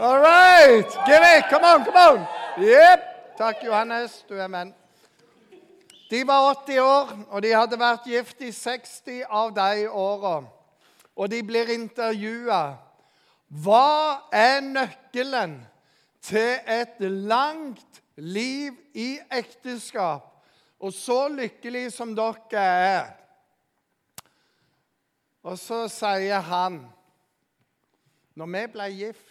All right. Give it. Come on, come on. Yep. Takk, Johannes. Du er menn. De var 80 år, og de hadde vært gift i 60 av de åra. Og de blir intervjua. Hva er nøkkelen til et langt liv i ekteskap, og så lykkelig som dere er? Og så sier han Når vi ble gift,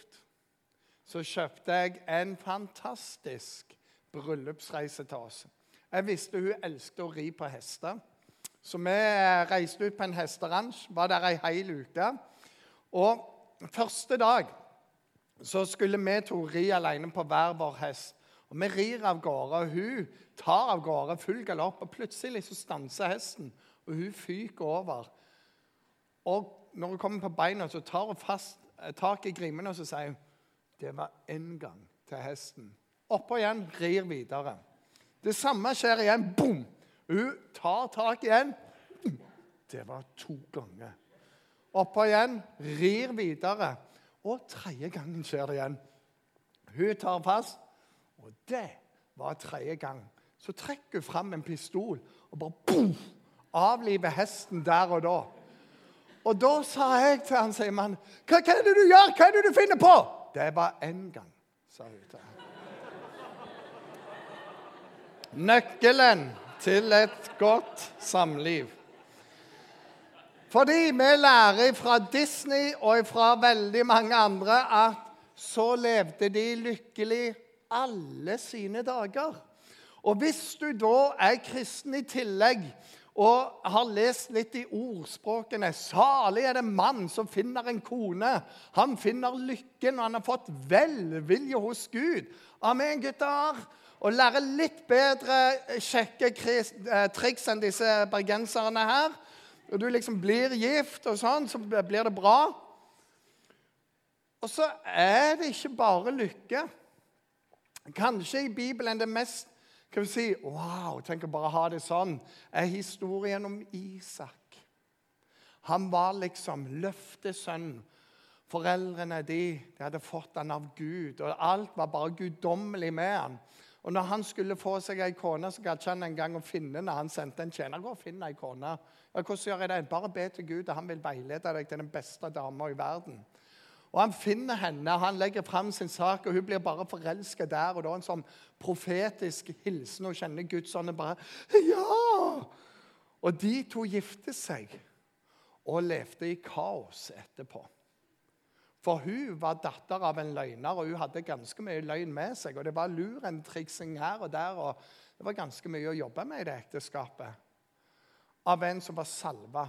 så kjøpte jeg en fantastisk bryllupsreise til oss. Jeg visste hun elsket å ri på hester. Så vi reiste ut på en hesteransj, var der ei hel uke. Og første dag så skulle vi to ri alene på hver vår hest. Og Vi rir av gårde, og hun tar av gårde full galopp. og Plutselig så stanser hesten, og hun fyker over. Og når hun kommer på beina, så tar hun fast eh, tak i grimene og så sier hun, det var én gang til hesten. Oppå igjen, rir videre. Det samme skjer igjen. Boom! Hun tar tak igjen. Det var to ganger. Oppå igjen, rir videre. Og tredje gangen skjer det igjen. Hun tar fast, og det var tredje gang. Så trekker hun fram en pistol og bare boom, avliver hesten der og da. Og da sa jeg til han, sier mannen, hva er det du gjør? Hva er det du finner på? Det var én gang, sa hun til ham. Nøkkelen til et godt samliv. Fordi vi lærer fra Disney og fra veldig mange andre at så levde de lykkelig alle sine dager. Og hvis du da er kristen i tillegg og har lest litt i ordspråkene Salig er det mann som finner en kone. Han finner lykken, og han har fått velvilje hos Gud. Amen, gutter og lære litt bedre kjekke triks enn disse bergenserne her. Når du liksom blir gift, og sånn, så blir det bra. Og så er det ikke bare lykke. Kanskje i Bibelen det mest kan vi si, Wow, tenk å bare ha det sånn. er historien om Isak. Han var liksom løftesønnen. Foreldrene de, de hadde fått han av Gud, og alt var bare guddommelig med han. Og når han skulle få seg ei kone, så gadd ikke han engang å finne når han sendte en tjener. Gå og finne ei kone. Ja, hvordan gjør jeg det? Bare be til Gud, og han vil veilede deg til den beste dama i verden. Og Han finner henne, han legger fram sin sak, og hun blir bare forelska der. og da En sånn profetisk hilsen og kjenner Guds ånd bare Ja! Og de to gifter seg og levde i kaos etterpå. For hun var datter av en løgner, og hun hadde ganske mye løgn med seg. Og det var lurentriksing her og der, og det var ganske mye å jobbe med i det ekteskapet. Av en som var salva.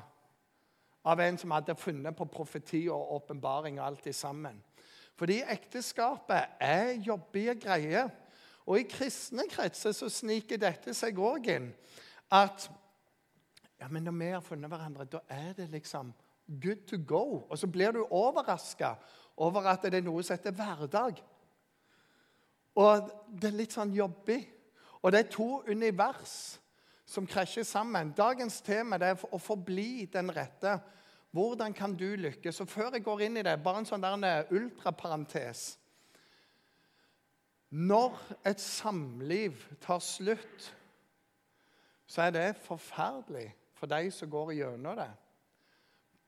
Av en som hadde funnet på profeti og åpenbaring og alt det sammen. Fordi ekteskapet er jobbige greier. Og i kristne kretser så sniker dette seg òg inn. At ja, men når vi har funnet hverandre, da er det liksom good to go. Og så blir du overraska over at det er noe som heter hverdag. Og det er litt sånn jobbig. Og det er to univers som krasjer sammen. Dagens tema er å forbli den rette. Hvordan kan du lykkes? Og Før jeg går inn i det, bare en sånn der ultraparentes. Når et samliv tar slutt, så er det forferdelig for de som går gjennom det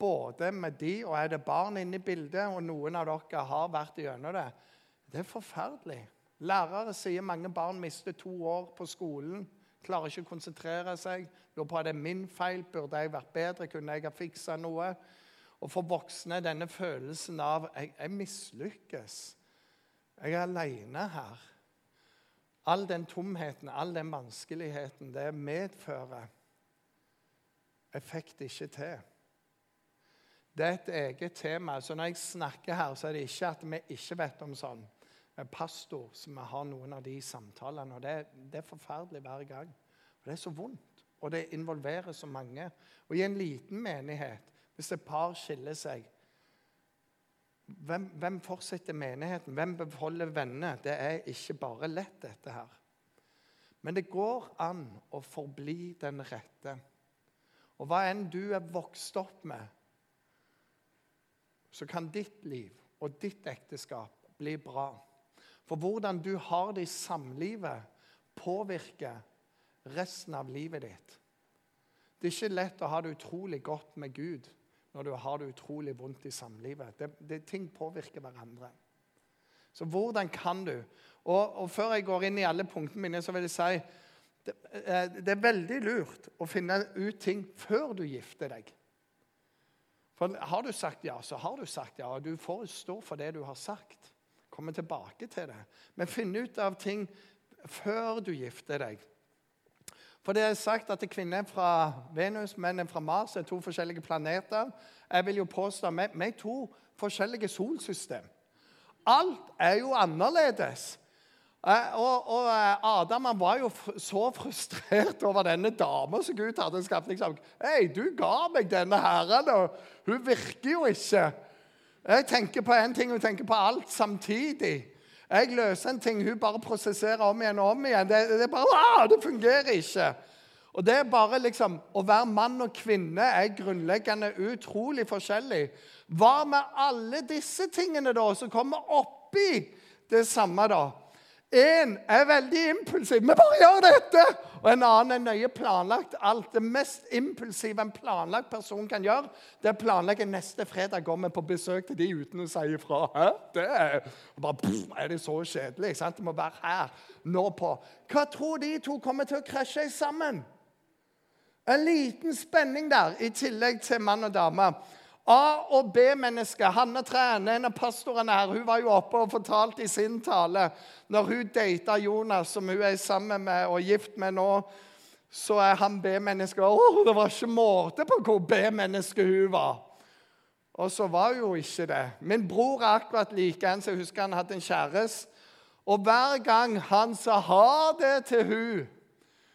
både med de og er det barn inne i bildet, og noen av dere har vært gjennom det. Det er forferdelig. Lærere sier mange barn mister to år på skolen. Klarer ikke å konsentrere seg. Lurer på er det min feil. Burde jeg vært bedre? Kunne jeg ha fiksa noe? Og for voksne denne følelsen av jeg, jeg mislykkes. Jeg er aleine her. All den tomheten, all den vanskeligheten det medfører Jeg fikk det ikke til. Det er et eget tema. Så når jeg snakker her, så er det ikke at vi ikke vet om sånn pastor, som vi har noen av de samtalene. og det, det, er forferdelig hver gang. Og Det er så vondt, og det involverer så mange. Og i en liten menighet, hvis et par skiller seg hvem, hvem fortsetter menigheten? Hvem beholder venner? Det er ikke bare lett, dette her. Men det går an å forbli den rette. Og hva enn du er vokst opp med, så kan ditt liv og ditt ekteskap bli bra. For hvordan du har det i samlivet, påvirker resten av livet ditt. Det er ikke lett å ha det utrolig godt med Gud når du har det utrolig vondt i samlivet. Det, det, ting påvirker hverandre. Så hvordan kan du og, og, Før jeg går inn i alle punktene mine, så vil jeg si det, eh, det er veldig lurt å finne ut ting før du gifter deg. For Har du sagt ja, så har du sagt ja. og Du får stå for det du har sagt. Komme tilbake til det. Men finn ut av ting før du gifter deg. For det er sagt at kvinner fra Venus, menn fra Mars er to forskjellige planeter. Jeg vil jo påstå at vi er to forskjellige solsystem. Alt er jo annerledes. Eh, og, og eh, Adam var jo så frustrert over denne dama som Gud hadde skapt. liksom, Hei, du ga meg denne herren, og hun virker jo ikke. Jeg tenker på én ting, hun tenker på alt samtidig. Jeg løser en ting, hun bare prosesserer om igjen og om igjen. Det, det, bare, ah, det fungerer ikke. Og det er bare liksom, Å være mann og kvinne er grunnleggende utrolig forskjellig. Hva med alle disse tingene da, som kommer oppi det samme? da? En er veldig impulsiv. 'Vi bare gjør dette!' Og en annen er nøye planlagt. Alt det mest impulsive en planlagt person kan gjøre, det er å planlegge neste fredag går vi på besøk til de uten å si ifra. Hæ? Det er, bare, pff, er det så kjedelig? Sant? Det må være her nå på. Hva tror de to kommer til å krasje sammen? En liten spenning der, i tillegg til mann og dame. A- og B-menneske. Hanne Træne, en av pastorene her, hun var jo oppe og fortalte i sin tale når hun data Jonas, som hun er sammen med og gift med nå, så er han B-menneske. Å, det var ikke måte på hvor B-menneske hun var. Og så var hun jo ikke det. Min bror er akkurat like en, så Jeg husker han hadde en kjæreste. Og hver gang han sa ha det til hun,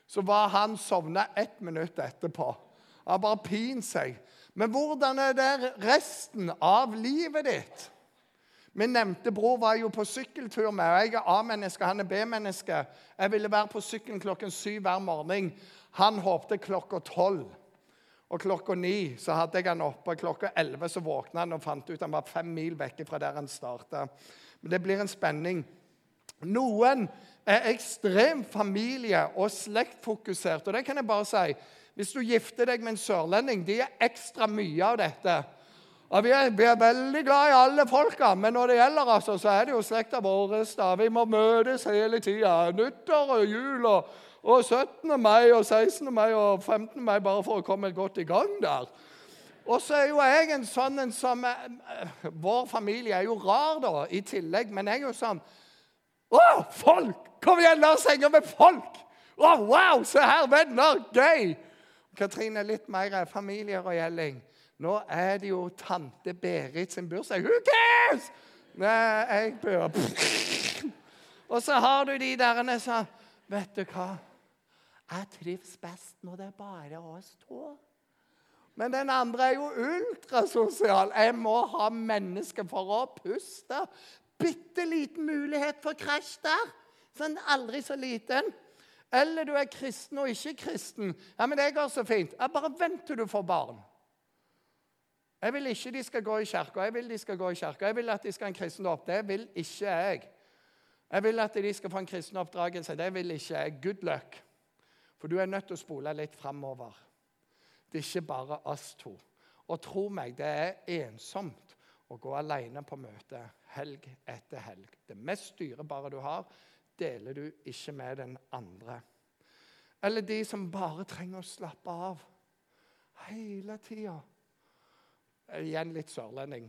så var han sovna ett minutt etterpå. Han bare pinte seg. Men hvordan er det resten av livet ditt? Min nevnte bror var jo på sykkeltur med, og jeg er A-menneske, han er B-menneske. Jeg ville være på sykkelen klokken syv hver morgen. Han håpte klokka tolv. Og klokka ni så hadde jeg han oppe. Klokka elleve så våkna han og fant ut han var fem mil vekk fra der han starta. Men det blir en spenning. Noen er ekstremt familie- og slektfokusert, og det kan jeg bare si. Hvis du gifter deg med en sørlending, de er ekstra mye av dette. Og vi er, vi er, veldig glad i alle folka, men når det gjelder altså, så er det jo slekta vår. Vi må møtes hele tida. Nyttår og jul og, og 17. mai og 16. mai og 15. mai bare for å komme godt i gang der. Og så er jo jeg en sånn en som Vår familie er jo rar, da, i tillegg. Men jeg er jo sånn Å, folk! Kom igjen, la oss henge med folk! Å, wow, se her, venner! Gøy! Katrine litt mer familieroyelling. Nå er det jo tante Berit sin bursdag. Who cares?! Nei, jeg bør Og så har du de der som Vet du hva? Jeg trives best når det er bare oss to. Men den andre er jo ultrasosial. Jeg må ha mennesker for å puste. Bitte liten mulighet for krasj der. Sånn aldri så liten. Eller du er kristen og ikke kristen. Ja, men det går så fint. Ja, bare vent til du får barn. Jeg vil ikke de skal gå i kirka. Jeg vil de skal gå i kirka. Jeg vil at de skal ha en kristen opp. Det vil ikke jeg. Jeg vil at de skal få en kristen oppdragelse. Det vil ikke jeg. Good luck. For du er nødt til å spole litt framover. Det er ikke bare oss to. Og tro meg, det er ensomt å gå alene på møte helg etter helg. Det mest dyrebare du har, deler du ikke med den andre. Eller de som bare trenger å slappe av hele tida. Igjen litt sørlending.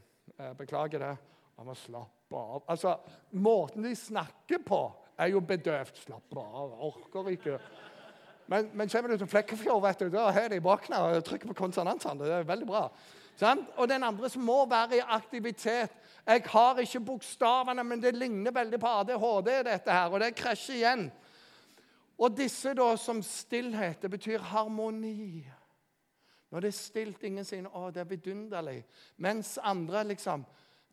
Beklager det. Man må slappe av. Altså, Måten de snakker på, er jo bedøvt. Slappe av. Orker ikke. Men, men kommer du til Flekkefjord, vet du, da har de våkna og trykker på konsonantene. Det er veldig bra. Og den andre som må være i aktivitet. Jeg har ikke bokstavene, men det ligner veldig på ADHD, dette her, og det krasjer igjen. Og disse da som stillhet, det betyr harmoni. Når det er stilt, ingen sier 'Å, det er vidunderlig'. Mens andre liksom,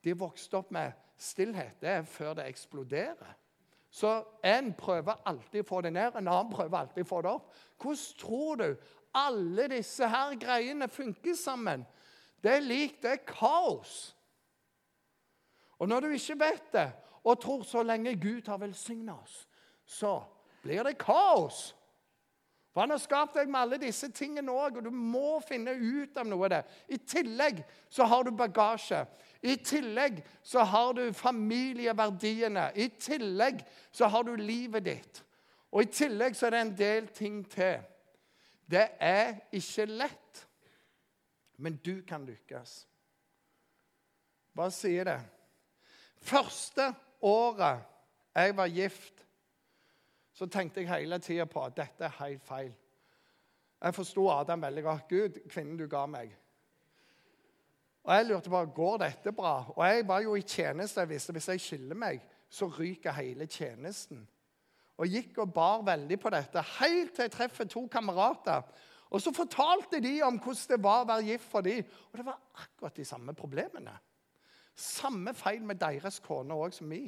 de vokste opp med stillhet. Det er før det eksploderer. Så en prøver alltid å få det ned, en annen prøver alltid å få det opp. Hvordan tror du alle disse her greiene funker sammen? Det er lik det er kaos. Og når du ikke vet det, og tror så lenge Gud har velsigna oss, så blir det kaos. For han har skapt deg med alle disse tingene òg, og du må finne ut av noe av det. I tillegg så har du bagasje. I tillegg så har du familieverdiene. I tillegg så har du livet ditt. Og i tillegg så er det en del ting til. Det er ikke lett, men du kan lykkes. Bare sier det? Første året jeg var gift så tenkte jeg hele tida på at dette er helt feil. Jeg forsto Adam veldig godt. Gud, kvinnen du ga meg. Og Jeg lurte på går dette bra. Og jeg var jo i tjeneste. Jeg visste hvis jeg skiller meg, så ryker hele tjenesten. Og gikk og bar veldig på dette, helt til jeg treffer to kamerater. Og så fortalte de om hvordan det var å være gift for dem. Og det var akkurat de samme problemene. Samme feil med deres kone òg som mi.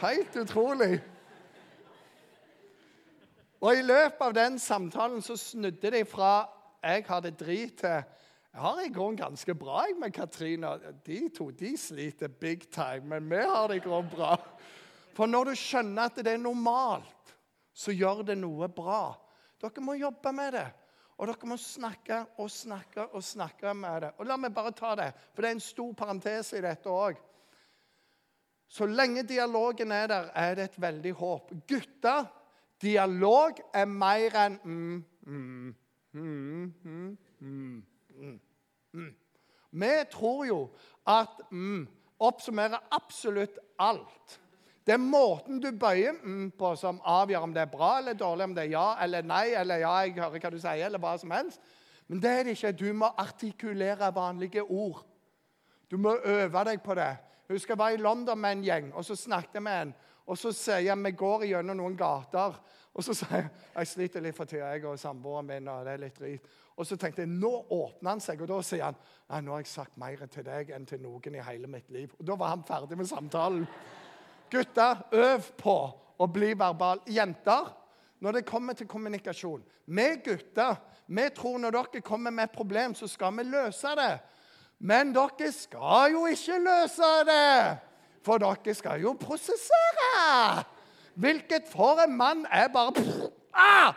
Helt utrolig. Og I løpet av den samtalen så snudde de fra 'jeg har det drit' til 'jeg har i grunnen ganske bra jeg med Katrine'. De to de sliter big time, men vi har det i grunnen bra. For når du skjønner at det er normalt, så gjør det noe bra. Dere må jobbe med det. Og dere må snakke og snakke og snakke med det. Og La meg bare ta det, for det er en stor parentese i dette òg. Så lenge dialogen er der, er det et veldig håp. Gutter Dialog er mer enn mm, mm, mm, Vi tror jo at mm oppsummerer absolutt alt. Det er måten du bøyer på, som avgjør om det er bra eller dårlig, om det er ja eller nei, eller ja, jeg hører hva du sier, eller hva som helst. Men det er det ikke. Du må artikulere vanlige ord. Du må øve deg på det. Jeg husker jeg var i London med en gjeng, og så snakket jeg med en. Og så sier jeg vi går gjennom noen gater. Og så sier jeg jeg sliter litt for tida, jeg og samboeren min. og det er litt drit. Og så tenkte jeg nå åpner han seg, og da sier han nei, nå har jeg sagt mer til deg enn til noen i hele mitt liv. Og Da var han ferdig med samtalen. Gutter, øv på å bli verbal. Jenter, når det kommer til kommunikasjon Vi gutter vi tror når dere kommer med et problem, så skal vi løse det. Men dere skal jo ikke løse det! For dere skal jo prosessere! Hvilket for en mann er bare ah!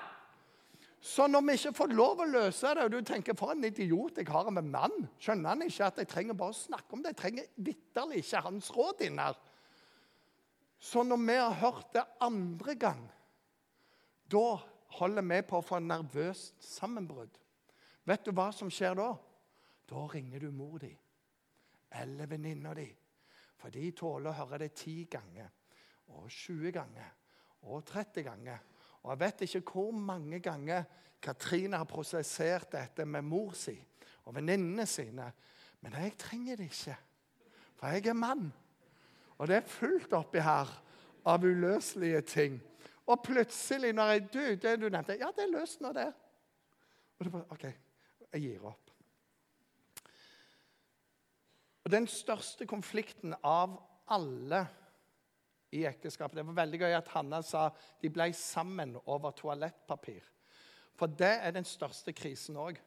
Så når vi ikke får lov å løse det, og du tenker for en idiot jeg har med mann Skjønner han ikke at jeg trenger bare å snakke om det? Jeg trenger vitterlig ikke hans råd inn her. Så når vi har hørt det andre gang, da holder vi på å få en nervøst sammenbrudd. Vet du hva som skjer da? Da ringer du mor di eller venninna di. For de tåler å høre det ti ganger og 20 ganger og 30 ganger. Og jeg vet ikke hvor mange ganger Katrine har prosessert dette med mor si og venninnene sine. Men jeg trenger det ikke, for jeg er mann. Og det er fullt oppi her av uløselige ting. Og plutselig, når jeg du, det du nevnte Ja, det er løst nå, det. Og det bare, OK, jeg gir opp. Og Den største konflikten av alle i ekteskapet. Det var veldig gøy at Hanna sa de ble sammen over toalettpapir. For det er den største krisen òg.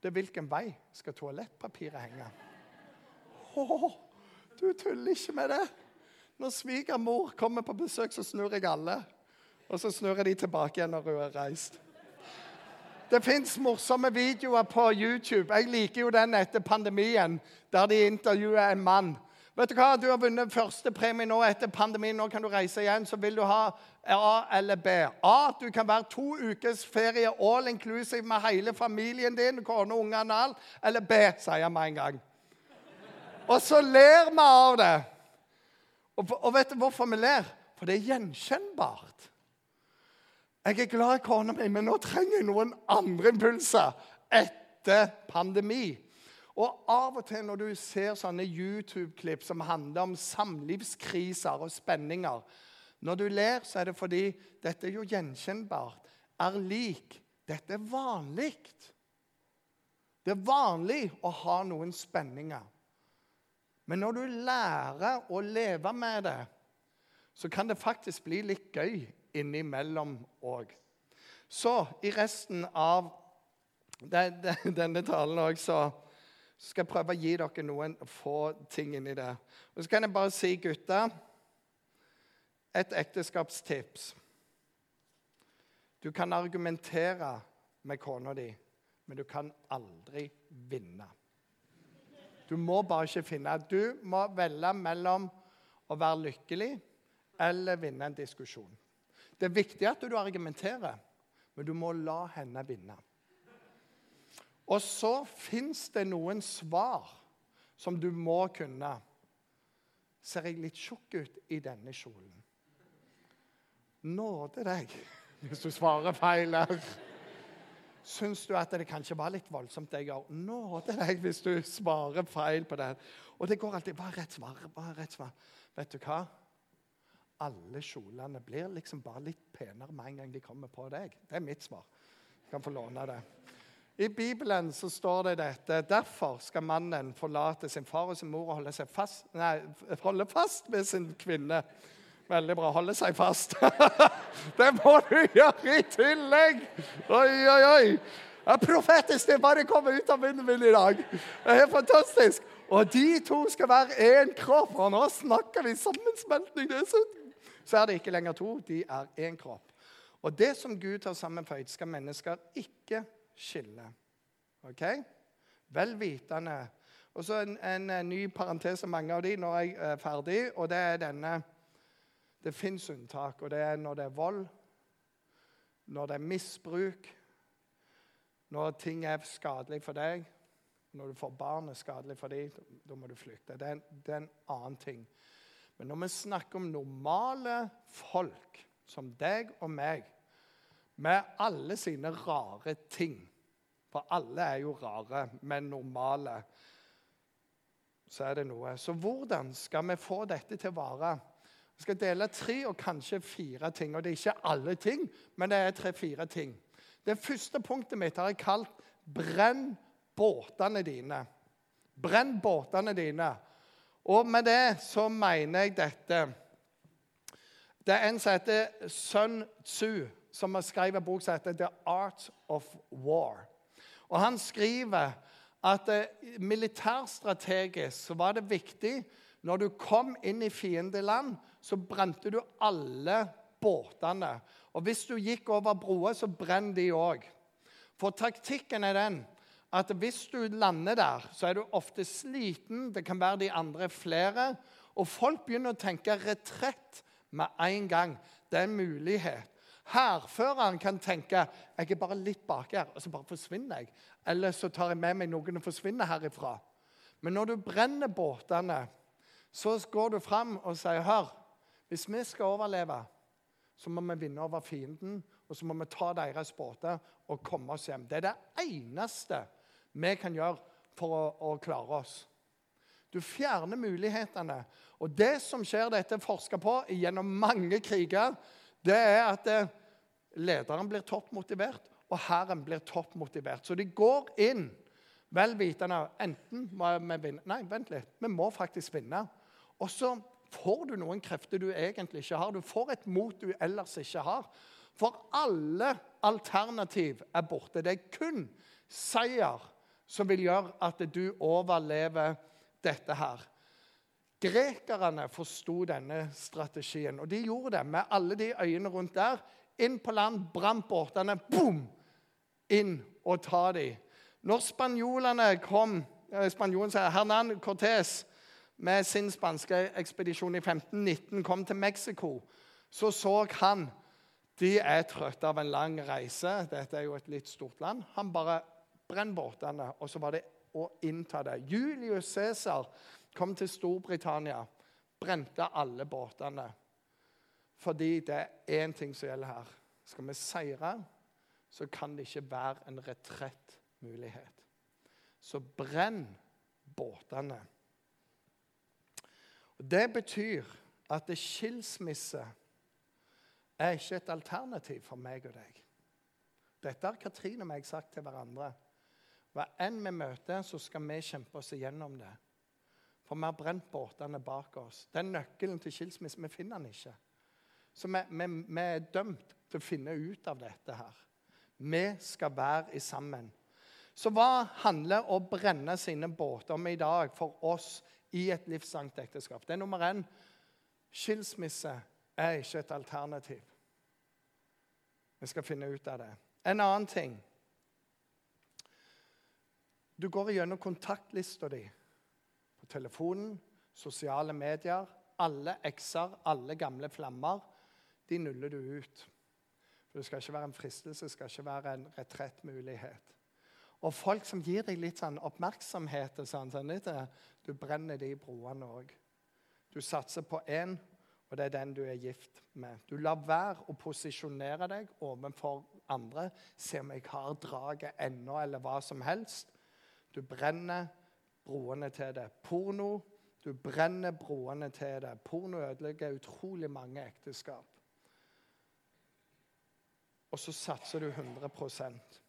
Det er hvilken vei skal toalettpapiret henge? Oh, du tuller ikke med det! Når svigermor kommer på besøk, så snur jeg alle. Og så snur jeg de tilbake igjen når hun har reist. Det fins morsomme videoer på YouTube. Jeg liker jo den etter pandemien, der de intervjuer en mann Vet Du hva? Du har vunnet første premie nå etter pandemien. Nå kan du reise igjen. Så vil du ha A eller B. A. Du kan være to ukes ferie all inclusive med hele familien din. kone, ungene alt. Eller B, sier jeg med en gang. Og så ler vi av det. Og, og vet du hvorfor vi ler? For det er gjenkjennbart. Jeg er glad i kona mi, men nå trenger jeg noen andre impulser etter pandemi. Og av og til når du ser sånne YouTube-klipp som handler om samlivskriser og spenninger Når du ler, så er det fordi dette er jo gjenkjennbart. Er lik. Dette er vanlig. Det er vanlig å ha noen spenninger. Men når du lærer å leve med det, så kan det faktisk bli litt gøy innimellom òg. Så i resten av denne talen òg, så skal jeg prøve å gi dere noen få ting inni det. Og så kan jeg bare si, gutter, et ekteskapstips. Du kan argumentere med kona di, men du kan aldri vinne. Du må bare ikke finne Du må velge mellom å være lykkelig eller vinne en diskusjon. Det er viktig at du argumenterer, men du må la henne vinne. Og så fins det noen svar som du må kunne. Ser jeg litt tjukk ut i denne kjolen? Nåde deg hvis du svarer feil her. Syns du at det kanskje var litt voldsomt, det jeg gjør? Nåde deg hvis du svarer feil på det. Og det går alltid er rett svar? Er rett svar? Vet du hva? Alle kjolene blir liksom bare litt penere med en gang de kommer på deg. Det er mitt svar. Du kan få låne det. I Bibelen så står det dette. Derfor skal mannen forlate sin far og sin mor og holde, fast, nei, holde fast med sin kvinne. Veldig bra. Holde seg fast. det må du gjøre i tillegg! Oi, oi, oi. Det er profetisk. Det bare kommer ut av munnen min i dag. Det er fantastisk. Og de to skal være én kropp. Og nå snakker vi sammensmeltning. Er så, er det ikke lenger to. De er én kropp. Og det som Gud har sammenføyd, skal mennesker ikke skille. Ok? Vel vitende. Og så en, en, ny parentes mange av de når jeg er ferdig, og det er denne Det fins unntak, og det er når det er vold, når det er misbruk, når ting er skadelig for deg, når du får barn er skadelig for dem, da må du flykte. Det er, det er en annen ting. Men når vi snakker om normale folk, som deg og meg, med alle sine rare ting For alle er jo rare, men normale. Så er det noe. Så hvordan skal vi få dette til å vare? Jeg skal dele tre og kanskje fire ting. Og det er ikke alle ting, men det er tre-fire ting. Det første punktet mitt har jeg kalt 'Brenn båtene dine'. Brenn båtene dine. Og med det så mener jeg dette. Det er en som heter Sun Tzu som har skrevet en bok som heter 'The Art of War'. Og Han skriver at eh, militærstrategisk så var det viktig når du kom inn i fiendeland, så brente du alle båtene. Og hvis du gikk over broer, så brenn de òg. For taktikken er den at hvis du lander der, så er du ofte sliten. Det kan være de andre flere. Og folk begynner å tenke retrett med en gang. Det er en mulighet. Hærføreren kan tenke jeg er bare litt bak her, og så bare forsvinner jeg. Eller så tar jeg med meg noen og forsvinner herifra. Men når du brenner båtene, så går du fram og sier hør, hvis vi skal overleve, så må vi vinne over fienden, og så må vi ta deres båter og komme oss hjem. Det er det eneste vi kan gjøre for å, å klare oss. Du fjerner mulighetene. Og det som skjer, dette er forska på gjennom mange kriger, det er at eh, lederen blir toppmotivert, og hæren blir toppmotivert. Så de går inn vel vitende enten må vi vinne Nei, vent litt. Vi må faktisk vinne. Og så får du noen krefter du egentlig ikke har. Du får et mot du ellers ikke har. For alle alternativ er borte. Det er kun seier som vil gjøre at du overlever dette her. Grekerne forsto denne strategien, og de gjorde det med alle de øyene rundt der. Inn på land, brant båtene, boom! Inn og ta dem. Når spanjolene kom eh, Spanjolen sier Hernan Cortés med sin spanske ekspedisjon i 1519 kom til Mexico, så så han de er trøtte av en lang reise. Dette er jo et litt stort land. Han bare brenner båtene, og så var det å innta det. Julius Cæsar kom til Storbritannia, brente alle båtene. Fordi det er én ting som gjelder her. Skal vi seire, så kan det ikke være en retrettmulighet. Så brenn båtene. Det betyr at skilsmisse er ikke et alternativ for meg og deg. Dette har Katrine og meg sagt til hverandre. Hva enn vi møter, så skal vi kjempe oss igjennom det. For vi har brent båtene bak oss. Den nøkkelen til skilsmisse, vi finner den ikke. Så vi, vi, vi, er dømt til å finne ut av dette her. Vi skal være sammen. Så hva handler å brenne sine båter om i dag for oss i et livslangt ekteskap? Det er nummer én. Skilsmisse er ikke et alternativ. Vi skal finne ut av det. En annen ting Du går gjennom kontaktlista di på telefonen, sosiale medier. Alle ekser, alle gamle flammer, de nuller du ut. For Det skal ikke være en fristelse, det skal ikke være en retrettmulighet. Og folk som gir deg litt sånn oppmerksomhet, sånn, sånn litt, du brenner de broene òg. Du satser på én, og det er den du er gift med. Du lar være å posisjonere deg overfor andre. Se om jeg har draget ennå, eller hva som helst. Du brenner broene til det. Porno, du brenner broene til det. Porno ødelegger utrolig mange ekteskap. Og så satser du 100%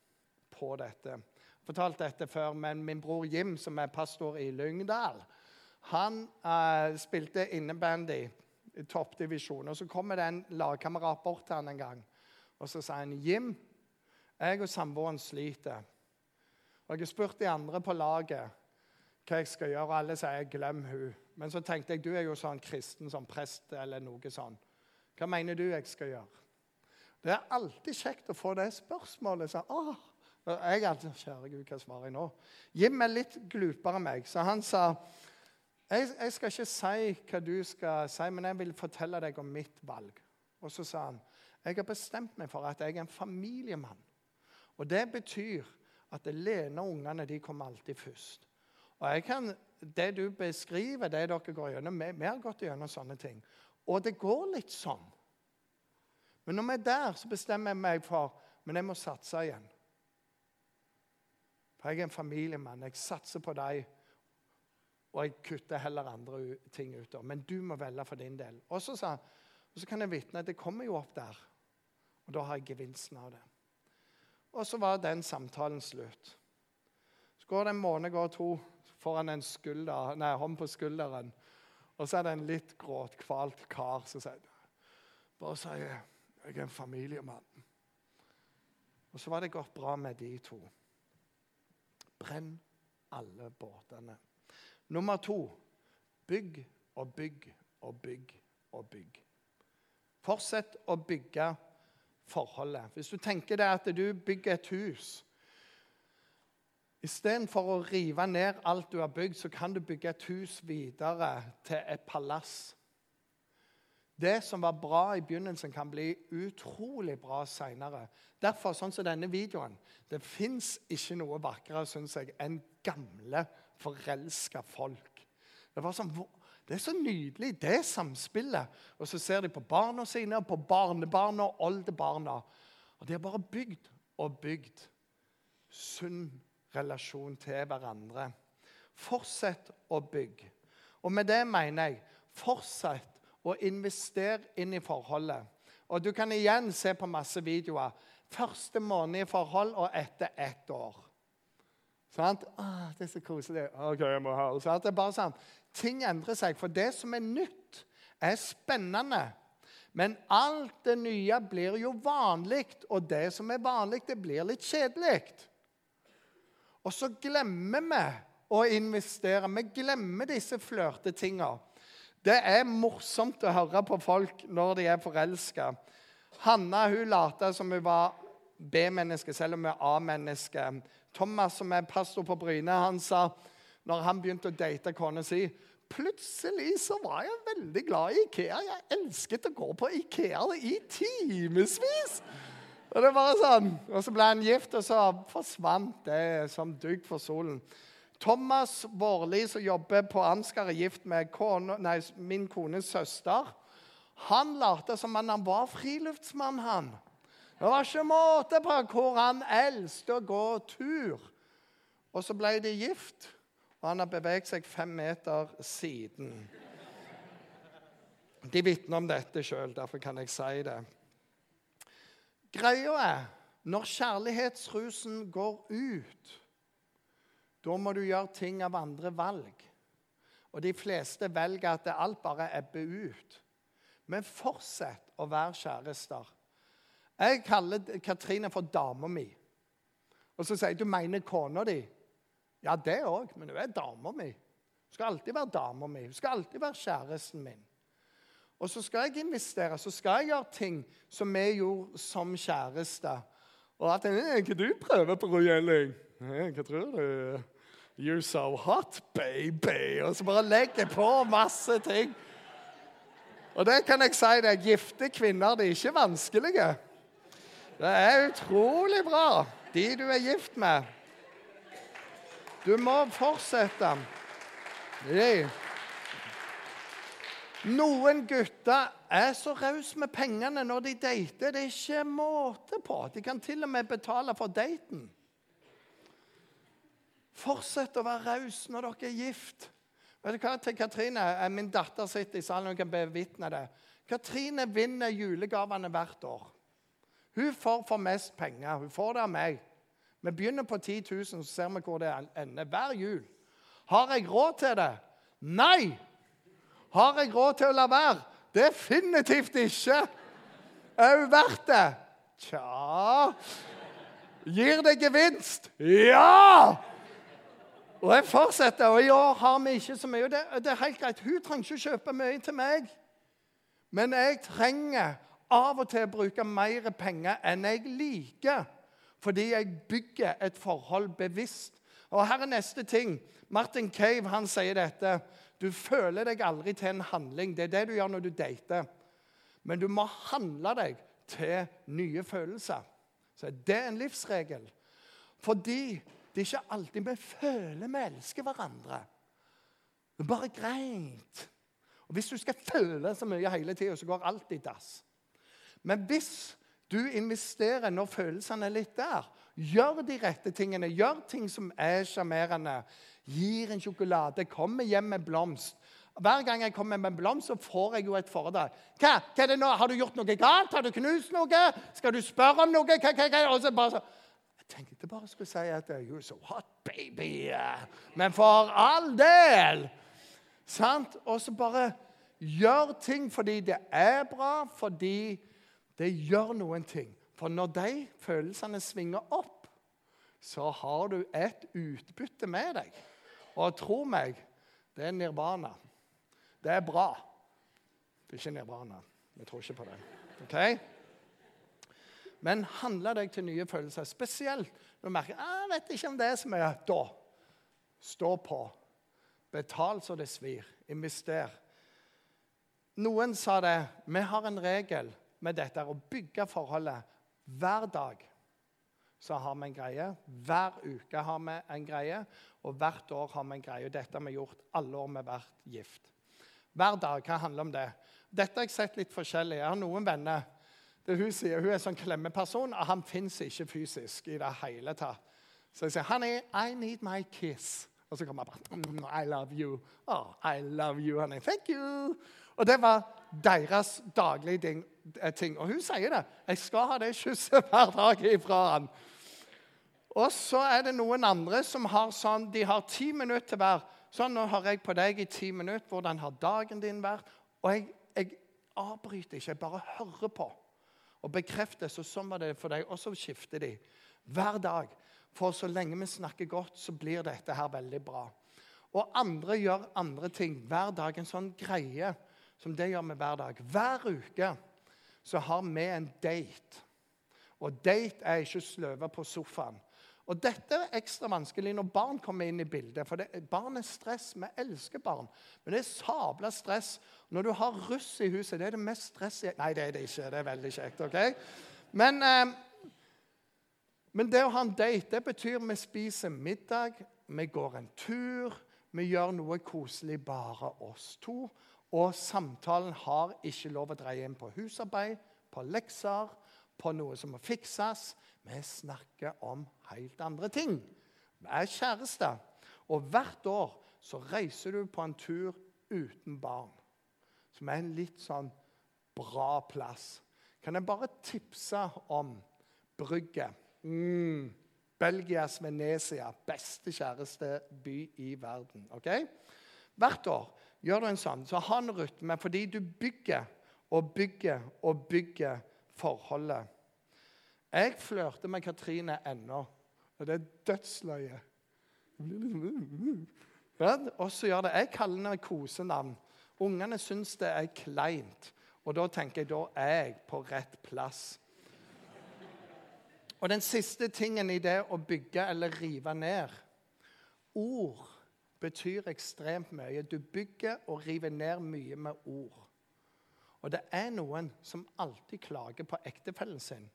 på dette fortalt dette før, men min bror Jim, som er pastor i Lyngdal, han eh, spilte innebandy i toppdivisjon. Og så kommer det en lagkamerat bort til han en gang og så sier han, 'Jim, jeg og samboeren sliter.' Og Jeg har spurt de andre på laget hva jeg skal gjøre, og alle sier 'glem hun'. Men så tenkte jeg du er jo sånn kristen som prest eller noe sånn. Hva mener du jeg skal gjøre? Det er alltid kjekt å få det spørsmålet. Så, Jeg alltid, Kjære Gud, hva svarer jeg nå? Jim er litt glupere meg, så han sa jeg, jeg, skal ikke si hva du skal si, men jeg vil fortelle deg om mitt valg. Og så sa han jeg har bestemt meg for at jeg er en familiemann. Og det betyr at Lene og ungene de kommer alltid først. Og jeg kan, Det du beskriver, det dere går gjennom vi har gått gjennom sånne ting. Og det går litt sånn. Men når vi er der, så bestemmer jeg meg for men jeg må satse igjen. For jeg er en familiemann. Jeg satser på deg. Og jeg kutter heller andre ting ut. Men du må velge for din del. Og så, sa, og så kan jeg vitne at det kommer jo opp der. Og da har jeg gevinsten av det. Og så var den samtalen slutt. Så går det en måned, går to, får han en skulder, nei, hånd på skulderen. Og så er det en litt gråtkvalt kar som sier Bare sier jeg er en familiemann. Og så var det gått bra med de to. Brenn alle båtene. Nummer to bygg og bygg og bygg og bygg. Fortsett å bygge forholdet. Hvis du tenker deg at du bygger et hus Istedenfor å rive ned alt du har bygd, så kan du bygge et hus videre til et palass. Det som var bra i begynnelsen, kan bli utrolig bra seinere. Derfor, sånn som denne videoen Det fins ikke noe vakrere synes jeg, enn gamle, forelska folk. Det, sånn, det, er så nydelig, det samspillet. Og så ser de på barna sine, på barnebarna og oldebarna. Og de har bare bygd og bygd sunn relasjon til hverandre. Fortsett å bygge. Og med det mener jeg fortsett å investere inn i forholdet. Og du kan igjen se på masse videoer Første måned i forhold og etter ett år. Sant? Å, det er så koselig. Ok, jeg må ha sant? Det er bare sånn. Ting endrer seg. For det som er nytt, er spennende. Men alt det nye blir jo vanlig, og det som er vanlig, det blir litt kjedelig. Og så glemmer vi å investere. Vi glemmer disse flørtetinga. Det er morsomt å høre på folk når de er forelska. Hanna hun lot som hun var B-menneske, selv om hun er A-menneske. Thomas, som er pastor på Bryne, han sa når han begynte å date kona si Plutselig så var jeg veldig glad i Ikea. Jeg elsket å gå på Ikea i timevis. Og det var sånn. Og så ble han gift, og så forsvant det som dugg for solen. Thomas Vårli, som jobber på Ansgar, er gift med kone, nei, min kones søster. Han lot som om han var friluftsmann, han. Det var ikke måte på hvor han elsket å gå tur. Og så ble de gift, og han har beveget seg fem meter siden. De vitner om dette sjøl, derfor kan jeg si det. Greia er når kjærlighetsrusen går ut, da må du gjøre ting av andre valg. Og de fleste velger at alt bare ebber ut. Men fortsett å være kjærester. Jeg kaller Katrine for dama mi. Og så sier jeg du mener kona di. Ja, det òg, men hun er dama mi. Hun skal alltid være dama mi. Hun skal alltid være kjæresten min. Og så skal jeg investere, så skal jeg gjøre ting som vi gjorde som kjærester. Og at Ikke du prøver på, Rogelling? Hva tror du? You're so hot, baby. Og så bare legger på masse ting. Og det kan jeg si deg, gifte kvinner de er ikke vanskelige. Det er utrolig bra, de du er gift med. Du må fortsette. De. Noen gutter er så rause med pengene når de dater. Det er ikke måte på. De kan til og med betale for daten. Fortsett å være raus når dere er gift. Vet du hva, til Katrine, eh, Min datter sitter i salen og kan bevitne det. Katrine vinner julegavene hvert år. Hun får for mest penger. Hun får det av meg. Vi begynner på 10 000, så ser vi hvor det ender. Hver jul. Har jeg råd til det? Nei! Har jeg råd til å la være? Definitivt ikke. Er hun verdt det? Tja Gir det gevinst? Ja! Og jeg fortsetter. Og i år har vi ikke så mye. Det, det er helt greit. Hun trenger ikke kjøpe mye til meg. Men jeg trenger av og til å bruke mer penger enn jeg liker. Fordi jeg bygger et forhold bevisst. Og her er neste ting. Martin Cave han sier dette. Du føler deg aldri til en handling. Det er det du gjør når du dater. Men du må handle deg til nye følelser. Så Det er en livsregel. Fordi det er ikke alltid vi føler vi elsker hverandre. Det er bare greit. Og Hvis du skal føle så mye hele tida, så går alt i dass. Men hvis du investerer når følelsene er litt der, gjør de rette tingene, gjør ting som er sjarmerende, gir en sjokolade, kommer hjem med blomst hver gang jeg kommer med blomst, så får jeg jo et foredrag. Hva? hva er det nå? Har du gjort noe galt? Har du knust noe? Skal du spørre om noe? Hva, hva, hva? Og så bare så, tenkte bare skulle si at you're so hot, baby. Men for all del! Sant? Og så bare gjør ting fordi det er bra, fordi det gjør noen ting. For når de følelsene svinger opp, så har du et utbytte med deg. Og tro meg, det er nirvana. Det er bra. Det er ikke nirvana. Vi tror ikke på det. Okay? Men handle deg til nye følelser. Spesielt når du merker «Ah, jeg vet ikke om det er som er da. Stå på. Betal så det svir. Invester. Noen sa det. Vi har en regel med dette å bygge forholdet hver dag. Så har vi en greie. Hver uke har vi en greie, og hvert år har vi en greie. Dette har vi gjort alle år vi har vært gift. Hver dag. Hva handler om det? Dette har jeg sett litt forskjellig. Jeg har noen venner det Hun sier hun er en sånn klemmeperson, og han fins ikke fysisk i det hele tatt. Så jeg sier, 'Honey, I need my kiss.' Og så kommer han bare mm, 'I love you.' Oh, I love you, honey. Thank you. Og det var deres daglige eh, ting. Og hun sier det. 'Jeg skal ha det kysset hver dag ifra han.' Og så er det noen andre som har sånn De har ti minutter hver. Sånn, nå hører jeg på deg i ti minutter. Hvordan har dagen din vært? Og jeg, jeg avbryter ikke. Jeg bare hører på og bekreftes. så sånn var det for deg. Og så skifter de hver dag. For så lenge vi snakker godt, så blir dette her veldig bra. Og andre gjør andre ting hver dag. En sånn greie som det gjør vi hver dag. Hver uke så har vi en date. Og date er ikke sløve på sofaen. Og Dette er ekstra vanskelig når barn kommer inn i bildet. For det, barn er stress. Vi elsker barn. Men det er sabla stress. Når du har russ i huset, det er det mest stress i Nei, det er det ikke. Det er veldig kjekt. ok? Men, eh, men det å ha en date det betyr vi spiser middag, vi går en tur, vi gjør noe koselig bare oss to. Og samtalen har ikke lov å dreie inn på husarbeid, på lekser, på noe som må fikses. Vi snakker om helt andre ting. Vi er kjærester. Og hvert år så reiser du på en tur uten barn, som er en litt sånn bra plass. Kan jeg bare tipse om Brygge? Mm. Belgias Venezia. Beste kjæresteby i verden. ok? Hvert år gjør du en sånn, så ha en rytme fordi du bygger og bygger og bygger forholdet. Jeg flørter med Katrine ennå. Og det er dødsløye. Og så gjør det Jeg kaller det kosenavn. Ungene syns det er kleint. Og da tenker jeg da er jeg på rett plass. Og den siste tingen i det å bygge eller rive ned Ord betyr ekstremt mye. Du bygger og river ned mye med ord. Og det er noen som alltid klager på ektefellen sin.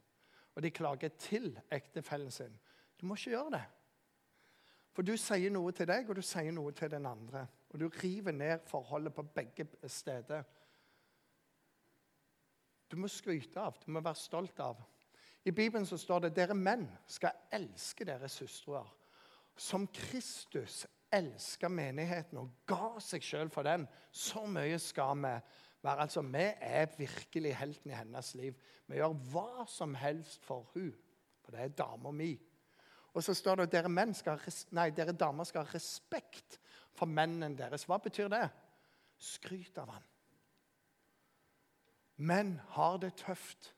Og de klager til ektefellen sin. Du må ikke gjøre det. For du sier noe til deg, og du sier noe til den andre. Og du river ned forholdet på begge steder. Du må skryte av, du må være stolt av. I Bibelen så står det dere menn skal elske deres søstre. Som Kristus elska menigheten og ga seg sjøl for den. Så mye skal vi være. Altså, Vi er virkelig helten i hennes liv. Vi gjør hva som helst for hun, for det er dama mi. Og så står det at dere, menn skal, nei, dere damer skal ha respekt for mennene deres. Hva betyr det? Skryt av han. Menn har det tøft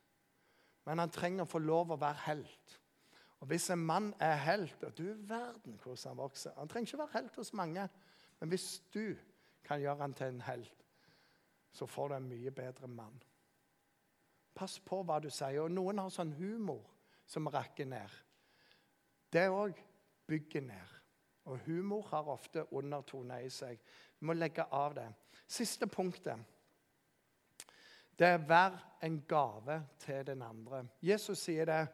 men han trenger å få lov å være helt. Og Hvis en mann er helt og Du verden hvordan han vokser. Han trenger ikke være helt hos mange, men hvis du kan gjøre han til en helt, så får du en mye bedre mann. Pass på hva du sier. Og Noen har sånn humor som rakker ned. Det òg bygger ned. Og humor har ofte undertoner i seg. Vi må legge av det. Siste punktet. Det er hver en gave til den andre. Jesus sier det.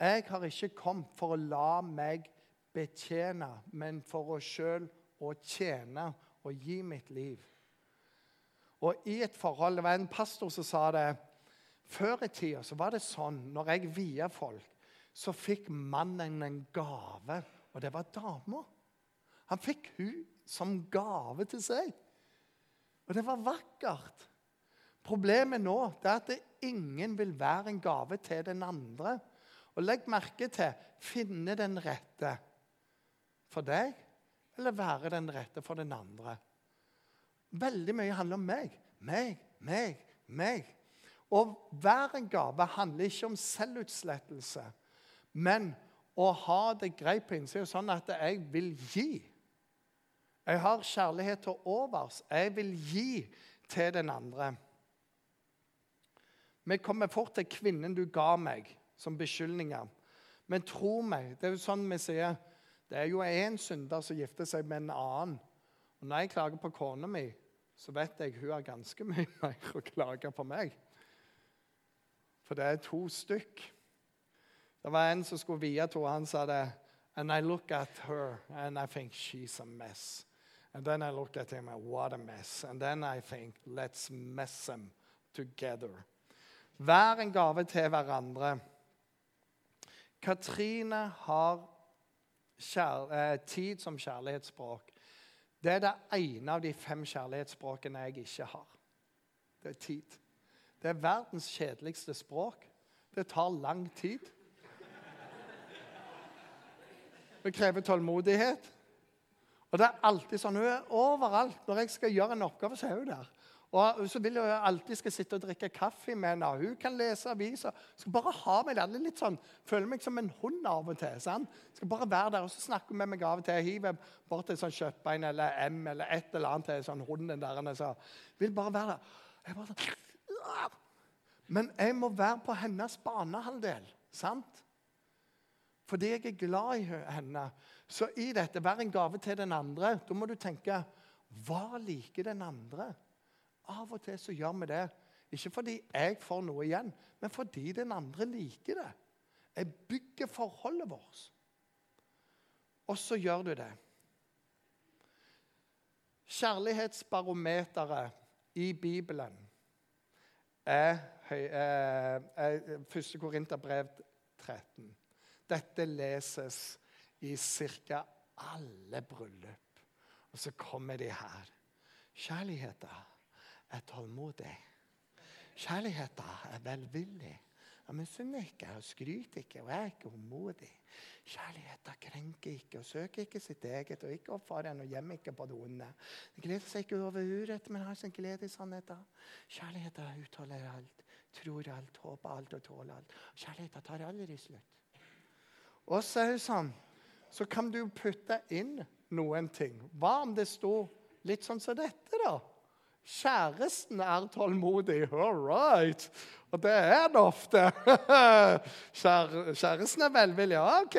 'Jeg har ikke kommet for å la meg betjene, men for å sjøl å tjene og gi mitt liv.' Og i et forhold, Det var en pastor som sa det. Før i tida var det sånn når jeg via folk, så fikk mannen en gave, og det var dama. Han fikk hun som gave til seg. Og det var vakkert. Problemet nå er at ingen vil være en gave til den andre. Og legg merke til finne den rette for deg, eller være den rette for den andre. Veldig mye handler om meg. Meg, meg, meg. Å være en gave handler ikke om selvutslettelse, men å ha det greit på innsida sånn at jeg vil gi. Jeg har kjærlighet til overs. Jeg vil gi til den andre. Vi kommer fort til 'kvinnen du ga meg' som beskyldninger. Men tro meg, det er jo sånn vi sier Det er jo én synder som gifter seg med en annen. Og Når jeg klager på kona mi, så vet jeg hun har ganske mye mer å klage på meg. For det er to stykk. Det var en som skulle vie to, han sa det And I look at her and I think she's a mess. And then I look at him and what a mess. And then I think let's mess them together. Vær en gave til hverandre. Katrine har eh, tid som kjærlighetsspråk. Det er det ene av de fem kjærlighetsspråkene jeg ikke har. Det er tid. Det er verdens kjedeligste språk. Det tar lang tid. Det krever tålmodighet. Og det er alltid sånn, Hun er overalt. Når jeg skal gjøre en oppgave, så er hun der. Og så vil jeg alltid skal sitte og drikke kaffe med henne. Hun kan lese aviser. Skal bare ha meg der. litt sånn, Føler meg som en hund av og til. sant? Skal bare være der, og så snakker hun med meg av og til. Jeg hiver bort et sånt kjøttbein eller M eller et eller annet til sånn hunden der. Så vil bare være der. Jeg bare sånn, Men jeg må være på hennes banehalvdel. sant? Fordi jeg er glad i henne. Så i dette, vær en gave til den andre. Da må du tenke Hva liker den andre? Av og til så gjør vi det. Ikke fordi jeg får noe igjen, men fordi den andre liker det. Jeg bygger forholdet vårt. Og så gjør du det. Kjærlighetsbarometeret i Bibelen er, er, er 1. Korinterbrev 13. Dette leses i ca. alle bryllup. Og så kommer de her. Kjærligheten er tålmodig. Kjærligheten er velvillig. Men synd ikke jeg skryter ikke og er ikke umodig. Kjærligheten krenker ikke og søker ikke sitt eget og ikke oppfarer og gjemmer ikke på det onde. Den gleder seg ikke over urett, men har sin glede i sannheten. Kjærligheten utholder alt, tror alt, håper alt og tåler alt. Kjærligheten tar aldri slutt. Og så er det sånn så kan du putte inn noen ting. Hva om det sto litt sånn som dette, da? Kjæresten er tålmodig. All right. Og det er det ofte. Kjæresten er velvillig. OK.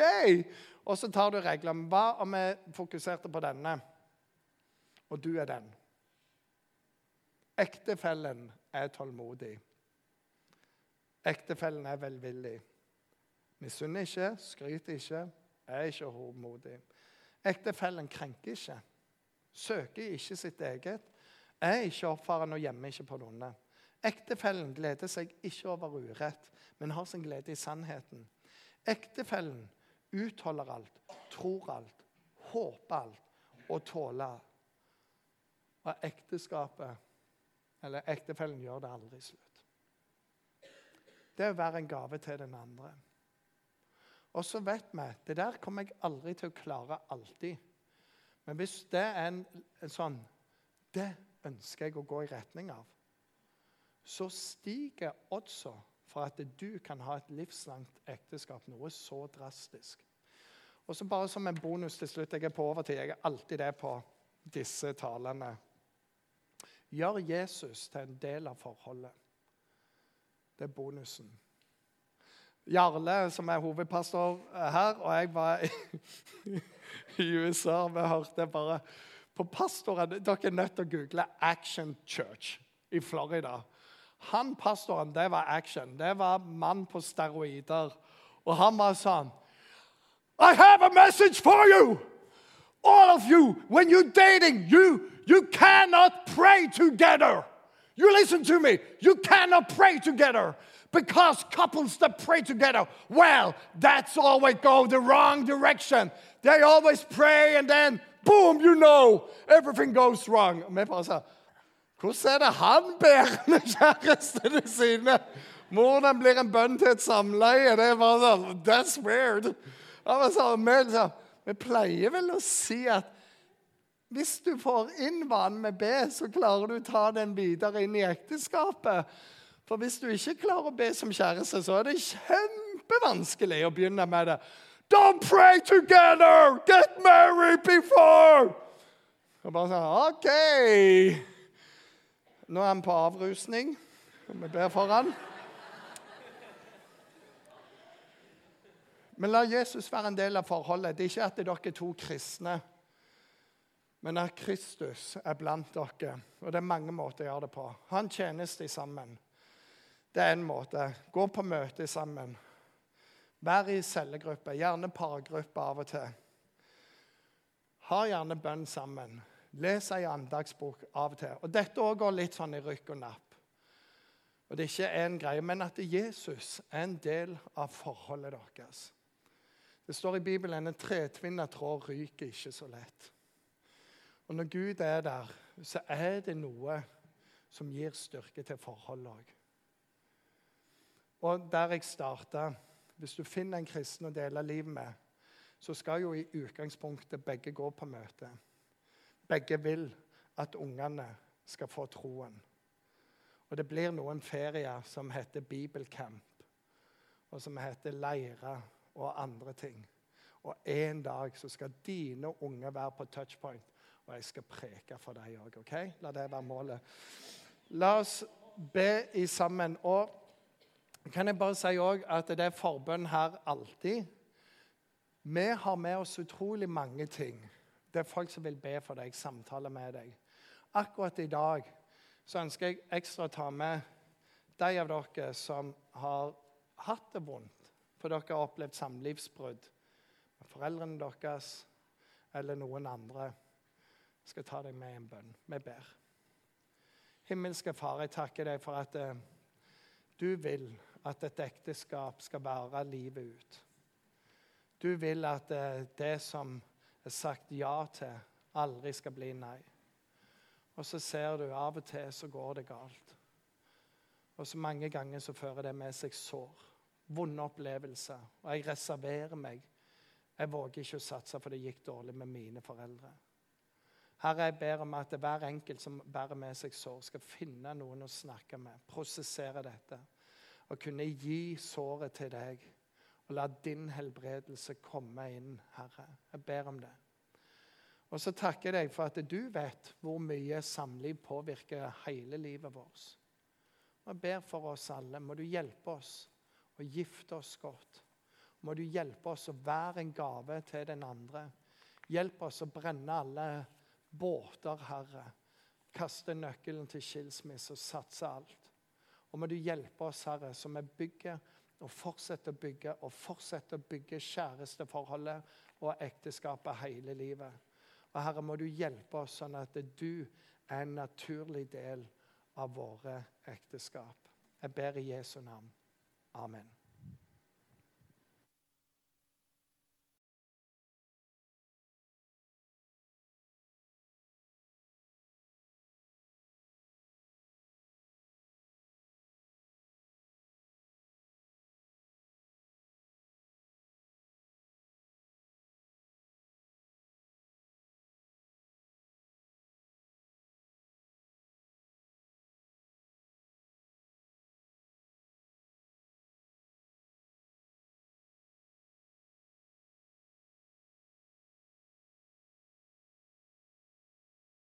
Og så tar du reglene. Hva om vi fokuserte på denne, og du er den? Ektefellen er tålmodig. Ektefellen er velvillig. Misunner ikke, skryter ikke, er ikke hovmodig. Ektefellen krenker ikke, søker ikke sitt eget, er ikke oppfarende og gjemmer ikke på noen. Ektefellen gleder seg ikke over urett, men har sin glede i sannheten. Ektefellen utholder alt, tror alt, håper alt og tåler. Og ekteskapet, eller ektefellen, gjør det aldri slutt det er å være en gave til den andre. Og så vet vi det der kommer jeg aldri til å klare alltid. Men hvis det er en, en sånn Det ønsker jeg å gå i retning av. Så stiger oddsa for at du kan ha et livslangt ekteskap. Noe så drastisk. Og så bare som en bonus til slutt. Jeg er på overtid. Jeg er alltid det på disse talene. Gjør Jesus til en del av forholdet. Det er bonusen. Jarle, som er hovedpastor her, og jeg var i, i USA Vi hørte bare på pastoren Dere er nødt til å google 'Action Church' i Florida. Han pastoren, det var action. Det var mann på steroider. Og han var sånn I have a message for you! All of you, when you're dating, you, you cannot pray together. You listen to me. You cannot pray together because couples that pray together, well, that's always go the wrong direction. They always pray and then boom, you know, everything goes wrong. Vi bare sa Hvordan er det han ber med kjærestene sine? Hvordan blir en bønn til et samleie? Det bare sånn, That's weird. Vi, vi pleier vel å si at hvis du får inn vanen med B, så klarer du å ta den videre inn i ekteskapet. For hvis du ikke klarer å be som kjæreste, så er det kjempevanskelig å begynne med det. Don't pray together! Get married before! Og bare sånn OK. Nå er han på avrusning. Vi ber for han. Men la Jesus være en del av forholdet. Det er ikke at dere er to kristne men at Kristus er blant dere. Og det er mange måter å gjøre det på. Ha en tjeneste sammen. Det er en måte. Gå på møte sammen. Vær i cellegruppe, gjerne pargruppe av og til. Ha gjerne bønn sammen. Les ei andagsbok av og til. Og Dette òg går litt sånn i rykk og napp. Og Det er ikke en greie, men at Jesus er en del av forholdet deres. Det står i Bibelen en tretvinna tråd ryker ikke så lett. Og når Gud er der, så er det noe som gir styrke til forholdet òg. Og der jeg starta Hvis du finner en kristen å dele livet med, så skal jo i utgangspunktet begge gå på møte. Begge vil at ungene skal få troen. Og det blir noen ferier som heter bibelcamp, og som heter leirer og andre ting. Og en dag så skal dine unger være på touchpoint og jeg skal preke for deg òg. Okay? La det være målet. La oss be i sammen. Og kan jeg bare si òg at det er forbønn her alltid. Vi har med oss utrolig mange ting. Det er folk som vil be for deg, samtale med deg. Akkurat i dag så ønsker jeg ekstra å ta med de av dere som har hatt det vondt, for dere har opplevd samlivsbrudd med foreldrene deres eller noen andre skal ta deg med en bønn. Vi ber. Himmelske Far, jeg takker deg for at eh, du vil at et ekteskap skal vare livet ut. Du vil at eh, det som er sagt ja til, aldri skal bli nei. Og så ser du av og til så går det galt. Og så mange ganger så fører det med seg sår. Vonde opplevelser. Og jeg reserverer meg. Jeg våger ikke å satse, for det gikk dårlig med mine foreldre. Herre, jeg ber om at hver enkelt som bærer med seg sår, skal finne noen å snakke med, prosessere dette og kunne gi såret til deg Og la din helbredelse komme inn, Herre. Jeg ber om det. Og så takker jeg deg for at du vet hvor mye samliv påvirker hele livet vårt. Og jeg ber for oss alle. Må du hjelpe oss å gifte oss godt. Må du hjelpe oss å være en gave til den andre. Hjelp oss å brenne alle båter, Herre. Kaste nøkkelen til skilsmisse og satse alt. Og må du hjelpe oss, Herre, som vi bygger og fortsetter å bygge og fortsetter å bygge kjæresteforholdet og ekteskapet hele livet. Og Herre, må du hjelpe oss sånn at du er en naturlig del av våre ekteskap. Jeg ber i Jesu navn. Amen.